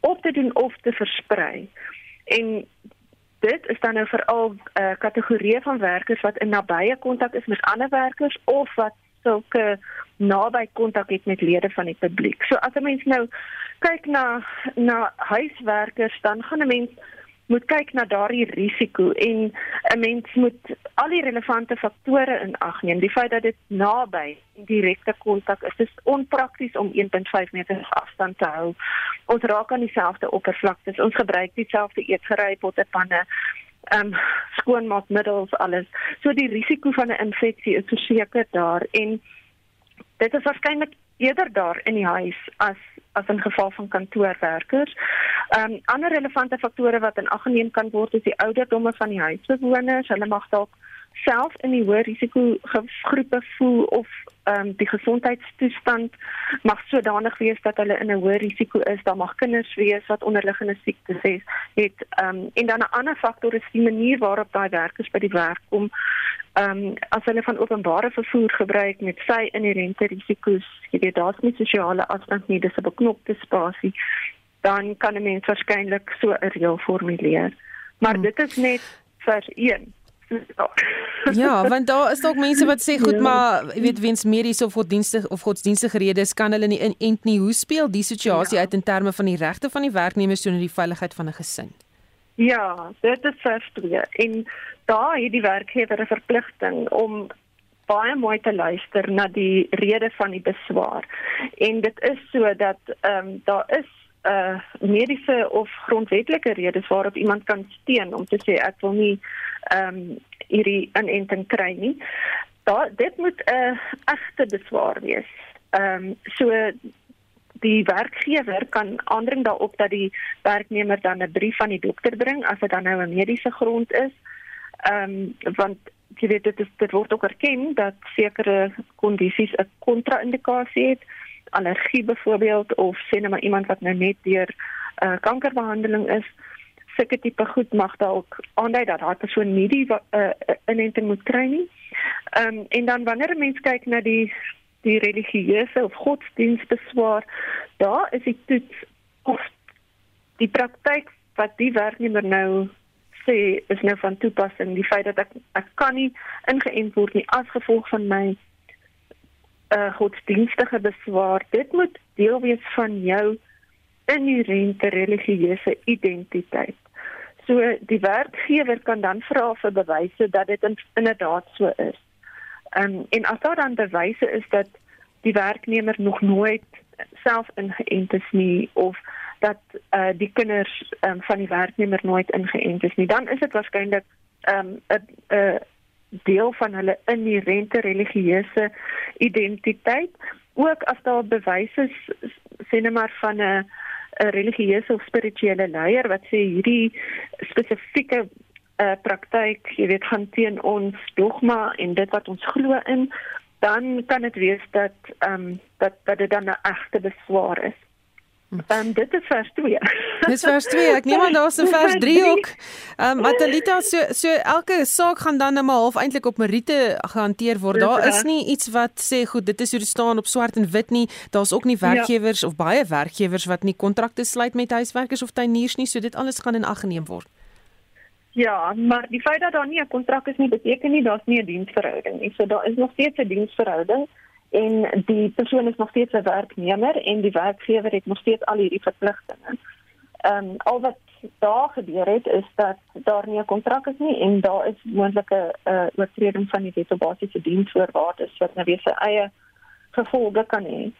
op te doen of te versprei. En dit is dan nou veral 'n uh, kategorie van werkers wat in nabye kontak is met ander werkers of wat sulke naby kontak het met lede van die publiek. So as 'n mens nou kyk na na huiswerkers dan gaan 'n mens moet kyk na daardie risiko en 'n mens moet al die relevante faktore in ag neem. Die feit dat dit naby direkte kontak is, is onprakties om 1.5 meter afstand te hou. Ons raak aan dieselfde oppervlaktes, ons gebruik dieselfde eetgerei pottepanne, ehm um, skoonmaakmiddels alles. So die risiko van 'n infeksie is verseker daar en dit is waarskynlik eerder daar in die huis as as in geval van kantoorwerkers. Ehm um, ander relevante faktore wat in ag geneem kan word is die ouderdomme van die huisbewoners. Hulle mag dalk self in die hoë risiko groepe voel of ehm um, die gesondheidstoestand mag sodanig wees dat hulle in 'n hoë risiko is. Daar mag kinders wees wat onderliggende siektes het. het ehm um, en dan 'n ander faktor is die manier waarop daai werkers by die werk kom. Ehm um, as hulle van openbare vervoer gebruik met sy inherente risiko's, jy weet daar's nie sosiale afstand nie, dis 'n beknopte spasie, dan kan 'n mens waarskynlik so 'n reël formuleer. Maar hmm. dit is net vir een (laughs) ja, want daar is dalk mense wat sê goed, ja. maar jy weet wens mediese of godsdienstige of godsdienstige redes kan hulle nie inent nie. Hoe speel die situasie ja. uit in terme van die regte van die werknemers teenoor die veiligheid van 'n gesin? Ja, dit is verskree. En daar het die werkgewer 'n verpligting om baie mooi te luister na die rede van die beswaar. En dit is so dat ehm um, daar is uh, mediese of grondwetlike redes waarop iemand kan steun om te sê ek wil nie ehm um, hierdie inenting kry nie. Daar dit moet 'n uh, egte beswaar wees. Ehm um, so die werkgewer kan aandring daarop dat die werknemer dan 'n brief van die dokter bring as dit dan nou 'n mediese grond is. Ehm um, want jy weet dit is dit word ook erken dat sekere kondisies 'n kontra-indikasie het allergie byvoorbeeld of sê net maar iemand wat nou net deur 'n uh, kankerbehandeling is sulke tipe goed mag dalk aandui dat daai persoon nie die uh, inenting moet kry nie. Ehm um, en dan wanneer 'n mens kyk na die die religieuse of godsdienstbeswaar, daar is die toets of die praktyk wat die werknemer nou sê is nou van toepassing, die feit dat ek ek kan nie ingeënt word nie as gevolg van my uh godsdienstige beswaar. Dit moet deel wees van jou inherente religieuse identiteit. So die werkgewer kan dan vra vir bewyse dat dit inderdaad so is. Um, en as daar dan bewyse is dat die werknemer nog nooit self ingeënt is nie of dat uh, die kinders um, van die werknemer nooit ingeënt is nie, dan is dit waarskynlik 'n um, 'n deel van hulle inherente religieuse identiteit. Ook as daar bewyse sê net maar van 'n 'n religieuse of spirituele leier wat sê hierdie spesifieke uh, praktyk, jy weet, gaan teen ons dogma en dit wat ons glo in, dan kan dit wees dat ehm um, dat dat dit dan 'n egte beswaar is. Dan dit is vers 2. Dis vers 2. Ek neem aan daar's 'n vers 3 ook. Ehm um, Matalita so so elke saak gaan dan nou maar half eintlik op meriete gehanteer word. Daar is nie iets wat sê goed, dit is hoe dit staan op swart en wit nie. Daar's ook nie werkgewers ja. of baie werkgewers wat nie kontrakte sluit met huiswerkers of tuiniers nie, so dit alles gaan in ag geneem word. Ja, maar die feit dat daar nie 'n kontrak is nie beteken nie daar's nie 'n diensverhouding nie. So daar is nog steeds 'n diensverhouding en die persoon is nog steeds 'n werknemer en die werkgewer het nog steeds al hierdie verpligtinge. Ehm um, al wat daar gebeur het is dat daar nie 'n kontrak is nie en daar is moontlike uh, oortreding van die wet op basiese diensvoorwaardes wat nou weer sy eie gevolge kan hê.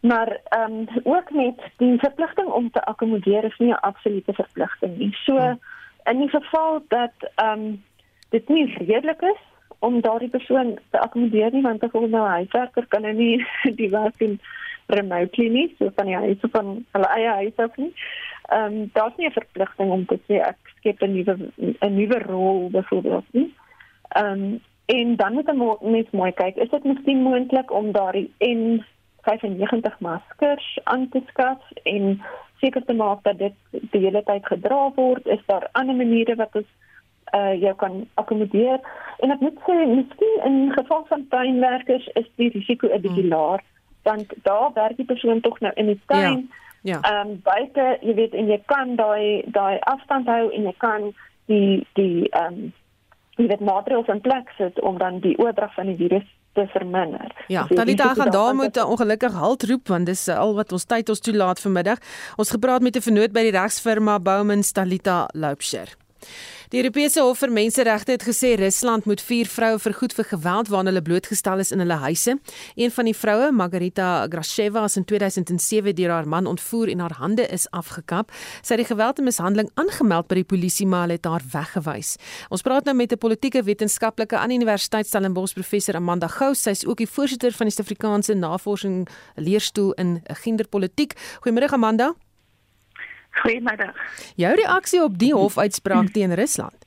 Maar ehm um, ook met die verpligting om te akkommodeer is nie 'n absolute verpligting nie. So hmm. in die geval dat ehm um, dit nie redelik is om daardie persoon te akkommodeer nie want ons nou 'n huiswerker kan nou nie (laughs) die werk doen remotely nie so van die huis van hulle eie huis af nie. Ehm um, daar's nie 'n verpligting om te sê ek skep 'n nuwe 'n nuwe rol byvoorbeeld nie. Ehm um, en dan moet ons mooi kyk, is dit miskien moontlik om daardie en 95 maskers aan te skaf en seker te maak dat dit die hele tyd gedra word, is daar ander maniere wat ons uh jy kan akkommodeer en ek moet sê miskien in geval van tuinwerkers is die risiko 'n bietjie hmm. laer want daar werk die persoon tog nou in die tuin. Ja. Ehm ja. um, buite, jy weet en jy kan daai daai afstand hou en jy kan die die ehm um, jy weet maatreëls in plek sit om dan die oordrag van die virus te verminder. Ja, Talita gaan daar moet ongelukkig halt roep want dis al wat ons tyd ons toelaat vanmiddag. Ons gepraat met 'n vernoot by die regsfirma Bowman Talita Loupsher. Die Europese Hof vir Menseregte het gesê Rusland moet vier vroue vergoed vir geweld waaraan hulle blootgestel is in hulle huise. Een van die vroue, Margarita Grasheva, is in 2007 deur haar man ontvoer en haar hande is afgekap. Sy het die geweld en mishandeling aangemeld by die polisie, maar hulle het haar weggewys. Ons praat nou met 'n politieke wetenskaplike aan Universiteit Stellenbosch, professor Amanda Gous. Sy is ook die voorsitter van die Suid-Afrikaanse Navorsing Leerstoel in Genderpolitiek. Goeiemôre Amanda. Goeiemiddag. Jou reaksie op die hofuitspraak teen Rusland?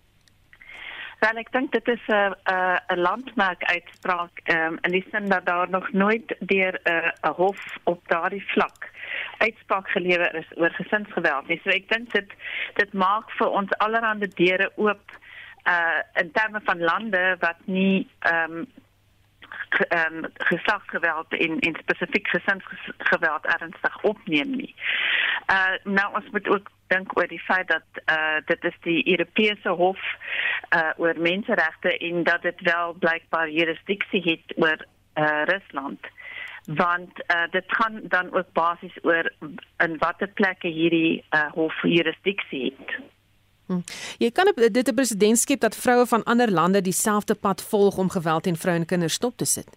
Wel, ek dink dit is 'n 'n 'n landmerk uitspraak um, in die sin dat daar nog nooit deur 'n 'n hof op daardie vlak uitspraak gelewer is oor gesinsgeweld nie. So ek dink dit dit maak vir ons allerhande deure oop uh in terme van lande wat nie ehm um, ehm um, geslagsgeweld in in spesifiek gesinsgeweld ernstig opneem nie. Uh nou ons moet ook dink oor die feit dat uh dit is die Europese Hof uh oor menseregte en dat dit wel blykbaar jurisdiksie het oor uh Rusland want uh, dit gaan dan ook basies oor in watter plekke hierdie uh, hof jurisdiksie het. Hm. Jy kan dit 'n president skep dat vroue van ander lande dieselfde pad volg om geweld teen vroue en kinders stop te sit.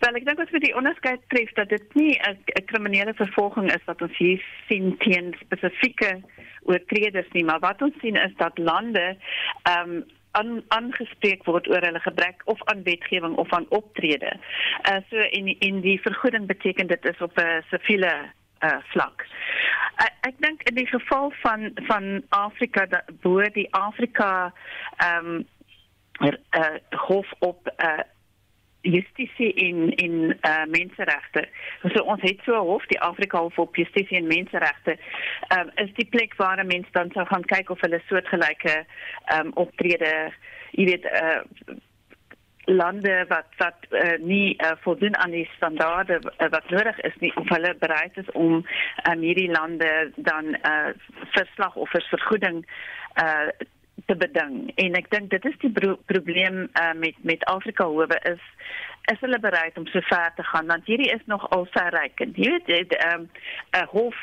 Wel, ek dink ons moet die onderskeid tref dat dit nie 'n kriminele vervolging is wat ons hier sien teen spesifieke oortreders nie, maar wat ons sien is dat lande ehm um, aan aangespreek word oor hulle gebrek of aan wetgewing of aan optrede. Uh so in in die vergoeding beteken dit is op 'n siviele uh vlak. Ek, ek dink in die geval van van Afrika bo die Afrika ehm um, er, uh, hof op uh, justisie in in uh, menseregte. So ons het so 'n hof, die Afrika Hof op Justisie en Menseregte, ehm um, is die plek waar mense dan sou gaan kyk of hulle soortgelyke ehm um, optrede, jy weet, uh, lande wat wat uh, nie uh, voldoen aan die standaarde uh, wat nodig is nie of hulle bereid is om um, hierdie lande dan uh, verslag of vergoeding uh, te beding. En ek dink dit is die probleem uh, met met Afrika howe is is hulle bereid om so ver te gaan want hierdie is nog al verrykend jy weet 'n um, hof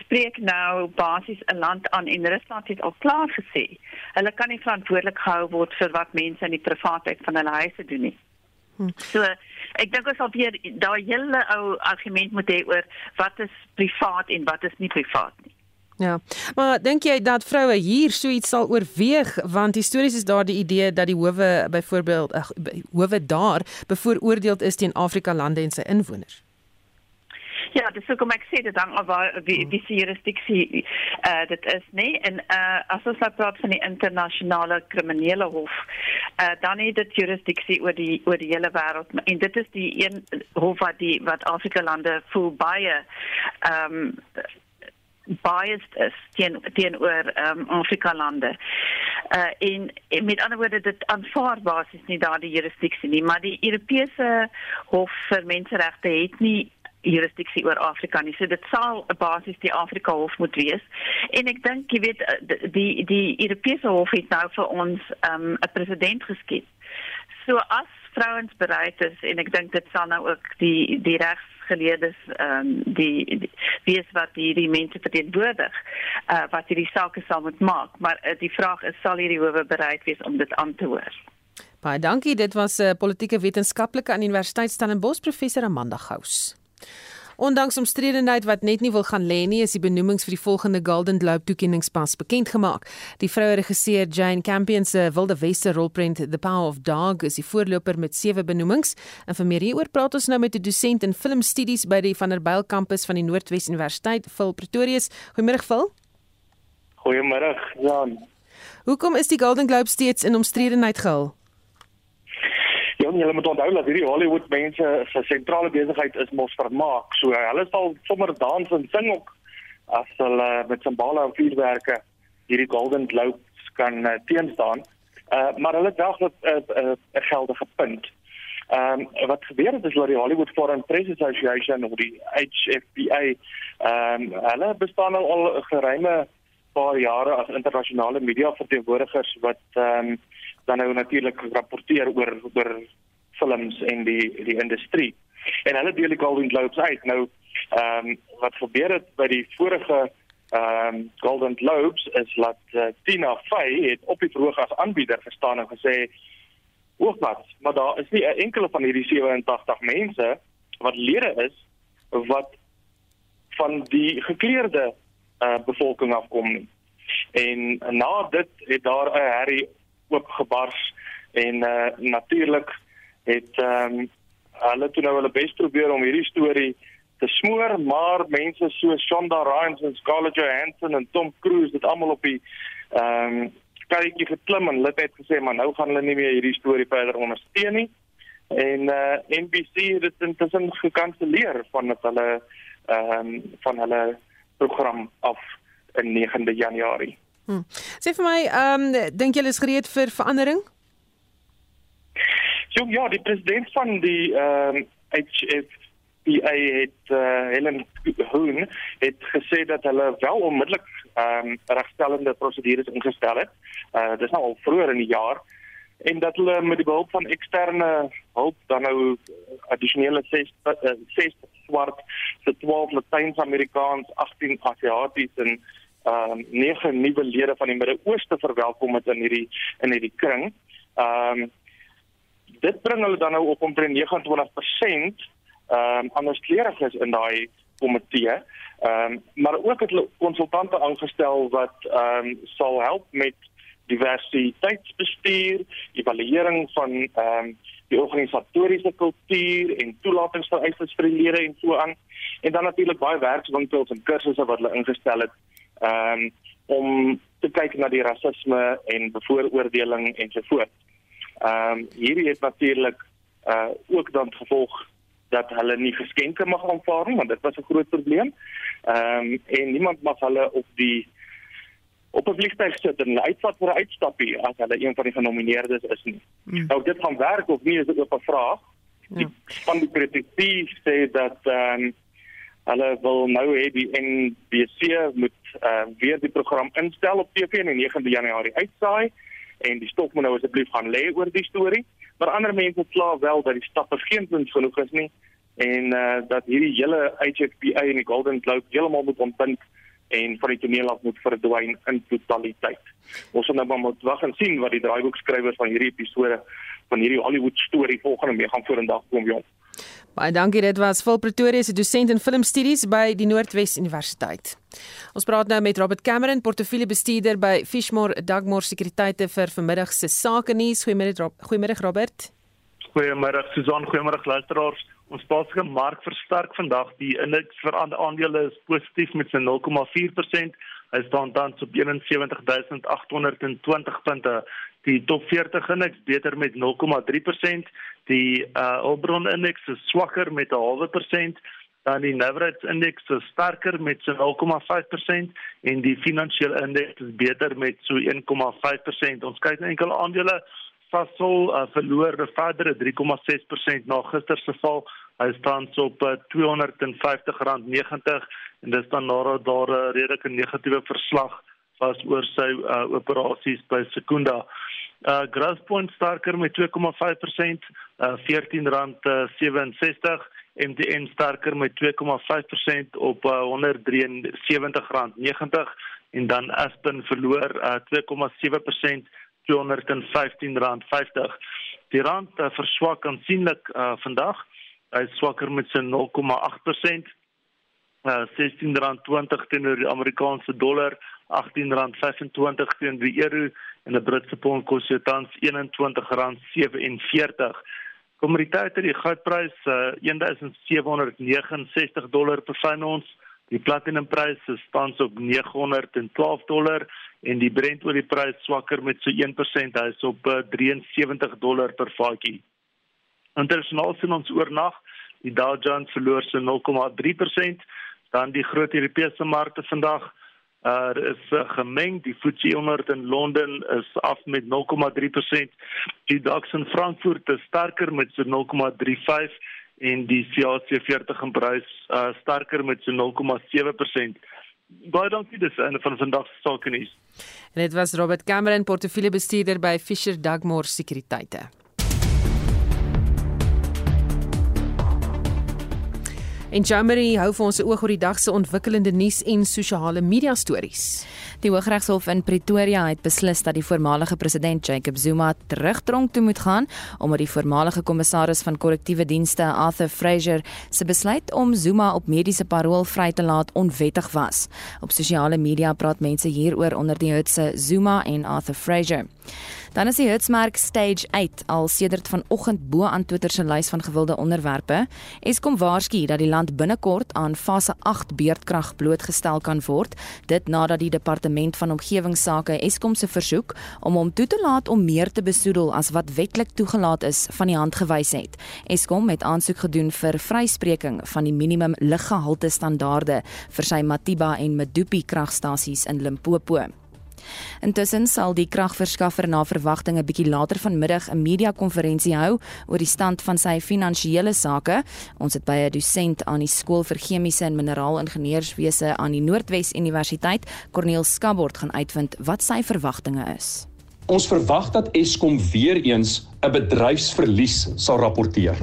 spreek nou basies 'n land aan en Rusland het al klaar gesê hulle kan nie verantwoordelik gehou word vir wat mense in die privaatheid van hulle huise doen nie hm. So ek dink ons sal weer daai hele ou argument moet hê oor wat is privaat en wat is nie privaat nie. Ja. Maar dink jy dat vroue hier so iets sal oorweeg want histories is daar die idee dat die howe byvoorbeeld howe daar bevooroordeel is teen Afrika lande en sy inwoners? Ja, dis hoekom ek sê dit dan oor wie wie se jurisdiksie eh uh, dit is nie en eh uh, as ons nou praat van die internasionale kriminele hof eh uh, dan het dit jurisdiksie oor die oor die hele wêreld en dit is die een hof wat die wat Afrika lande voel baie ehm um, biased is teen teenoor ehm um, Afrika lande. Uh en, en met ander woorde dit aanvaar basies nie daardie jurisdiksie nie, maar die Europese Hof vir Menseregte het nie jurisdiksie oor Afrika nie. So dit sal 'n basis die Afrika Hof moet wees. En ek dink jy weet eh, die die Europese Hof het nou vir ons ehm, 'n um, president geskep. So as vrouens bereid is en ek dink dit sal nou ook die die regs geleerdes ehm um, die, die wie is wat hierdie mense verteenwoordig uh, wat hierdie sake sal moet maak. Maar uh, die vraag is sal hierdie howe bereid wees om dit aan te hoor? Baie dankie. Dit was 'n uh, politieke wetenskaplike aan Universiteit Stellenbosch professor Amanda Gous Ondanks omstredenheid wat net nie wil gaan lê nie, is die benoemings vir die volgende Golden Globe toekenningspas bekend gemaak. Die vroue regisseur Jane Campion se Wilde Weste rolprent The Power of Dog is die voorloper met 7 benoemings. En vir meer hieroor praat ons nou met 'n dosent in filmstudies by die Vanderbijl kampus van die Noordwes Universiteit, Phil Pretorius. Goeiemôre Phil. Goeiemôre, Jan. Hoekom is die Golden Globe steeds in omstredenheid gehul? Ja, jy moet onthou dat hierdie Hollywood mense se sentrale besigheid is mos vermaak. So hulle sal sommer dans en sing ook as hulle met simbole en vuurwerke hierdie Golden Globes kan uh, teenstaan. Uh maar hulle dink dat 'n uh, uh, geldige punt. Ehm um, wat gebeur het is dat die Hollywood Foreign Press Association of die HFPA ehm um, hulle bestaan al, al geruime paar jare as internasionale media verteenwoordigers wat ehm um, dan nou natuurlik rapporteer oor oor films en die die industrie. En hulle deel die Golden Globes uit. Nou ehm um, wat gebeur het by die vorige ehm um, Golden Globes is dat uh, Tina Fey het op die verhoog as aanbieder gestaan en gesê hoogmat, maar daar is nie 'n enkele van hierdie 87 mense wat lede is wat van die gekleurde uh, bevolking afkom nie. En na dit het daar 'n herrie oopgebars en uh, natuurlik het ehm um, hulle toe nou hulle bes probeer om hierdie storie te smoor, maar mense so Shonda Rhimes en Scarlett Johansson en Tom Cruise het almal op die ehm um, karretjie geklim en hulle het gesê maar nou gaan hulle nie meer hierdie storie verder ondersteun nie. En uh NBC het dit intussen gekanselleer van dat hulle ehm um, van hulle program af in 9de Januarie. Hmm. Sê vir my, ehm um, dink julle is gereed vir verandering? Jo, ja, die president van die ehm um, HF die het uh, Helen Hoon het gesê dat hulle wel onmiddellik ehm um, regstellende prosedures ingestel het. Uh dis nou al vroeër in die jaar en dat hulle met die behulp van eksterne hulp dan nou addisionele 6 6 swart se 12 Latyn-Amerikaans, 18 Asiaties en ehm um, nege nuwe lede van die Midde-Ooste verwelkom het in hierdie in hierdie kring. Ehm um, dit bring hulle dan nou op omtrent 29% ehm um, anderskleuriges in daai komitee. Ehm um, maar ook het hulle konsultante aangestel wat ehm um, sal help met diversiteitsbestuur, evaluering van ehm um, die organisatoriese kultuur en toelatingsvereistes vir lede en so aan. En dan natuurlik baie werkswinkels en kursusse wat hulle ingestel het ehm um, om te kyk na die rasisme en bevooroordeling en so voort. Ehm um, hierdie het natuurlik uh ook dan gevolg dat hulle nie geskenke mag aanvaar nie want dit was 'n groot probleem. Ehm um, en niemand mag hulle op die op 'n vliegtuig sit en uitvat vir 'n uitstappie as hulle een van die genomineerdes is nie. Hmm. Nou dit gaan werk of nie is 'n vraag. Die hmm. van die kritiek sê dat ehm um, hulle wil nou hê die NBC moet uh, weer die program instel op TV in 9de Januarie uitsaai en die stof moet nou asseblief gaan lê oor die storie. Maar ander mense kla wel dat die stappe geen punt genoeg is nie en uh, dat hierdie hele HFPA en die Golden Globe heeltemal moet ontbind en van die toneel af moet verdwyn in totaliteit. Ons moet nou maar moet wag en sien wat die draaiboekskrywers van hierdie episode van hierdie Hollywood storie volgende mee gaan vorendag kom jong. Baie dankie dit was Phil Pretoria se dosent in filmstudies by die Noordwes Universiteit. Ons praat nou met Robert Cameron, portefeuljebestuurder by Fishmore Dugmore Sekuriteite vir vanmiddag se sake nuus. Goeiemiddag Goeiemiddag Robert. Goeiemiddag Susan, goeiemôre luisteraars. Ons plaaslike mark versterk vandag. Die indeks vir aandele is positief met sy 0,4%. Hy staan tans op 71820 punte. Die top 40 indeks beter met 0,3%. Die uh Hulbron indeks is swakker met 'n halwe persent. Dan die Navrats indeks is sterker met so 0,5% en die finansiële indeks is beter met so 1,5%. Ons kyk na enkele aandele. Sasol uh, verloor 'n verdere 3,6% na gister se val. Hy staan op uh, R250.90 en dis dan nadat daar 'n redelike negatiewe verslag was oor sy uh, operasies by Secunda. Uh Growthpoint sterker met 2,5%, uh R14.67, MTN sterker met 2,5% op uh, R173.90 en dan Aspen verloor uh 2,7% R215.50. Die rand uh, verswak aansienlik uh vandag. Hy swakker met sy 0,8% uh R16.20 teenoor die Amerikaanse dollar, R18.25 teenoor die euro en 'n Britse pond kos jou tans R21.47. Kommoditeite, die goudprys uh 1769 dollar per ons. Die platinumprys is tans op 912 dollar en die Brent olieprys swakker met so 1%, hy is op uh, 73 dollar per vatjie. Internasionaal sien ons oornag. Die Dow Jones verloor so 0,3% dan die groot Europese markte vandag uh is uh, gemeng. Die FTSE 100 in Londen is af met 0,3% die DAX in Frankfurt is sterker met so 0,35 en die CAC 40 in Parys uh sterker met so 0,7% baie dankie dis einde van vandag se sake nuus. En dit was Robert Cameron portefeuljebestuurder by Fisher Dugmore Sekuriteite En Jamari hou vir ons 'n oog oor die dag se ontwikkelende nuus en sosiale media stories. Die Hooggeregshof in Pretoria het beslis dat die voormalige president Jacob Zuma terugtronk toe moet gaan omdat die voormalige kommissaris van korrektiewe dienste Arthur Fraser se besluit om Zuma op mediese parol vry te laat onwettig was. Op sosiale media praat mense hieroor onder die hutse Zuma en Arthur Fraser. Dan is die hitsmerk Stage 8 al sedert vanoggend bo aan Twitter se lys van gewilde onderwerpe. Eskom waarsku dat die land binnekort aan fase 8 beurtkrag blootgestel kan word, dit nadat die departement van omgewingsake Eskom se versoek om hom toe te laat om meer te besoedel as wat wetlik toegelaat is van die hand gewys het. Eskom het aansoek gedoen vir vryspreking van die minimum luggehalte standaarde vir sy Matiba en Medupi kragstasies in Limpopo. Intussen sal die kragverskaffer na verwagting 'n bietjie later vanmiddag 'n media-konferensie hou oor die stand van sy finansiële sake. Ons het by 'n dosent aan die skool vir chemiese en mineraalingenieurswese aan die Noordwes Universiteit, Corneel Skabord, gaan uitvind wat sy verwagtinge is. Ons verwag dat Eskom weer eens 'n bedryfsverlies sal rapporteer.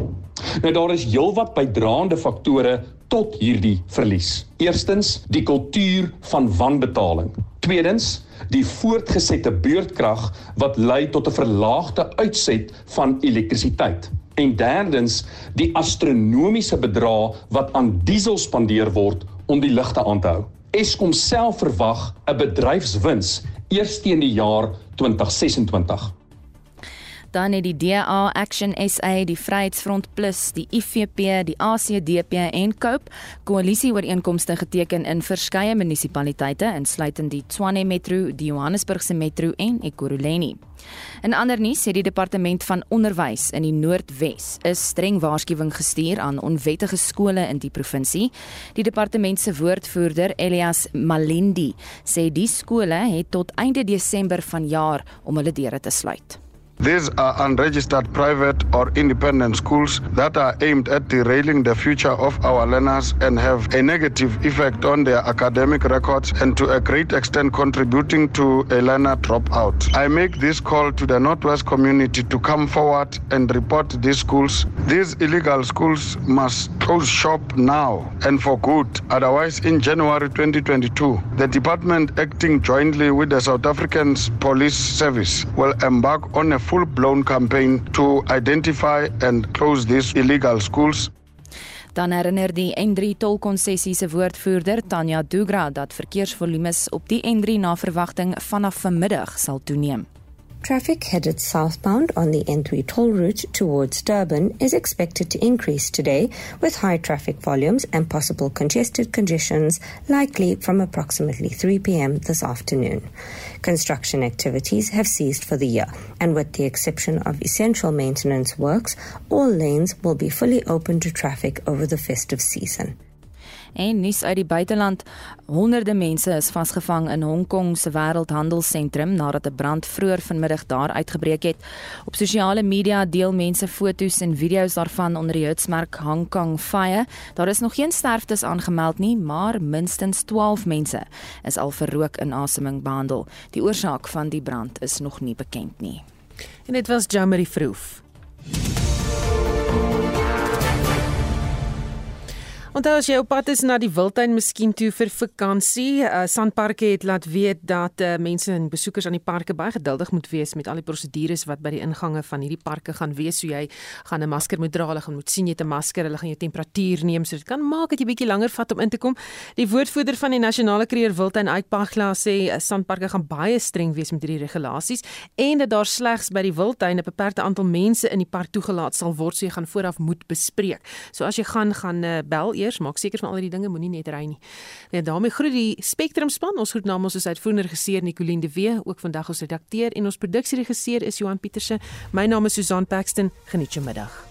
Nou daar is heelwat bydraende faktore tot hierdie verlies. Eerstens, die kultuur van wanbetaling. Tweedens, die voortgesette beurtkrag wat lei tot 'n verlaagde uitset van elektrisiteit. En derdens, die astronomiese bedrag wat aan diesel spandeer word om die ligte aan te hou. Eskom self verwag 'n bedryfswins eers teen die jaar 2026 dan het die DA Action SA, die Vryheidsfront Plus, die IFP, die ACDP en Cope koalisieooreenkomste geteken in verskeie munisipaliteite insluitend die Tshwane Metro, die Johannesburgse Metro en Ekurhuleni. In ander nuus het die departement van onderwys in die Noordwes 'n streng waarskuwing gestuur aan onwettige skole in die provinsie. Die departement se woordvoerder, Elias Malindi, sê die skole het tot einde Desember vanjaar om hulle deure te sluit. These are unregistered private or independent schools that are aimed at derailing the future of our learners and have a negative effect on their academic records and to a great extent contributing to a learner dropout. I make this call to the Northwest community to come forward and report these schools. These illegal schools must close shop now and for good. Otherwise, in January 2022, the department acting jointly with the South African Police Service will embark on a full blown campaign to identify and close these illegal schools. Dan herinner die N3 tolkonsessie se woordvoerder Tanya Dugra dat verkeersvolumes op die N3 na verwagting vanaf vanmiddag sal toeneem. Traffic headed southbound on the N3 toll route towards Durban is expected to increase today with high traffic volumes and possible congested conditions likely from approximately 3 p.m. this afternoon. Construction activities have ceased for the year, and with the exception of essential maintenance works, all lanes will be fully open to traffic over the festive season. En nuus uit die buiteland: Honderde mense is vasgevang in Hong Kong se wêreldhandelsentrum nadat 'n brand vroeër vanmiddag daar uitgebreek het. Op sosiale media deel mense foto's en video's daarvan onder die hitsmerk Hong Kong Fire. Daar is nog geen sterftes aangemeld nie, maar minstens 12 mense is al vir rookinasemming behandel. Die oorsaak van die brand is nog nie bekend nie. En dit was Jamie Vroof. Onthou as jy op pad is na die Wildtuin miskien toe vir vakansie, uh, Sandparke het laat weet dat uh, mense en besoekers aan die parke baie geduldig moet wees met al die prosedures wat by die ingange van hierdie parke gaan wees. So jy gaan 'n masker moet dra, hulle gaan moet sien jy 'n masker, hulle gaan jou temperatuur neem, so dit kan maak dat jy bietjie langer vat om in te kom. Die woordvoerder van die Nasionale Kreer Wildtuin Uitpagla sê uh, Sandparke gaan baie streng wees met hierdie regulasies en dat daar slegs by die Wildtuin 'n beperkte aantal mense in die park toegelaat sal word, so jy gaan vooraf moet bespreek. So as jy gaan gaan uh, bel eers, maak seker van al die dinge moenie net ry nie. Ja, daarmee groet die Spectrum span. Ons groet namens ons uitvoerende regisseur Nicoline de Wee, ook vandag ons redakteur en ons produksieregisseur is Johan Pieterse. My naam is Susan Paxton. Geniet jou middag.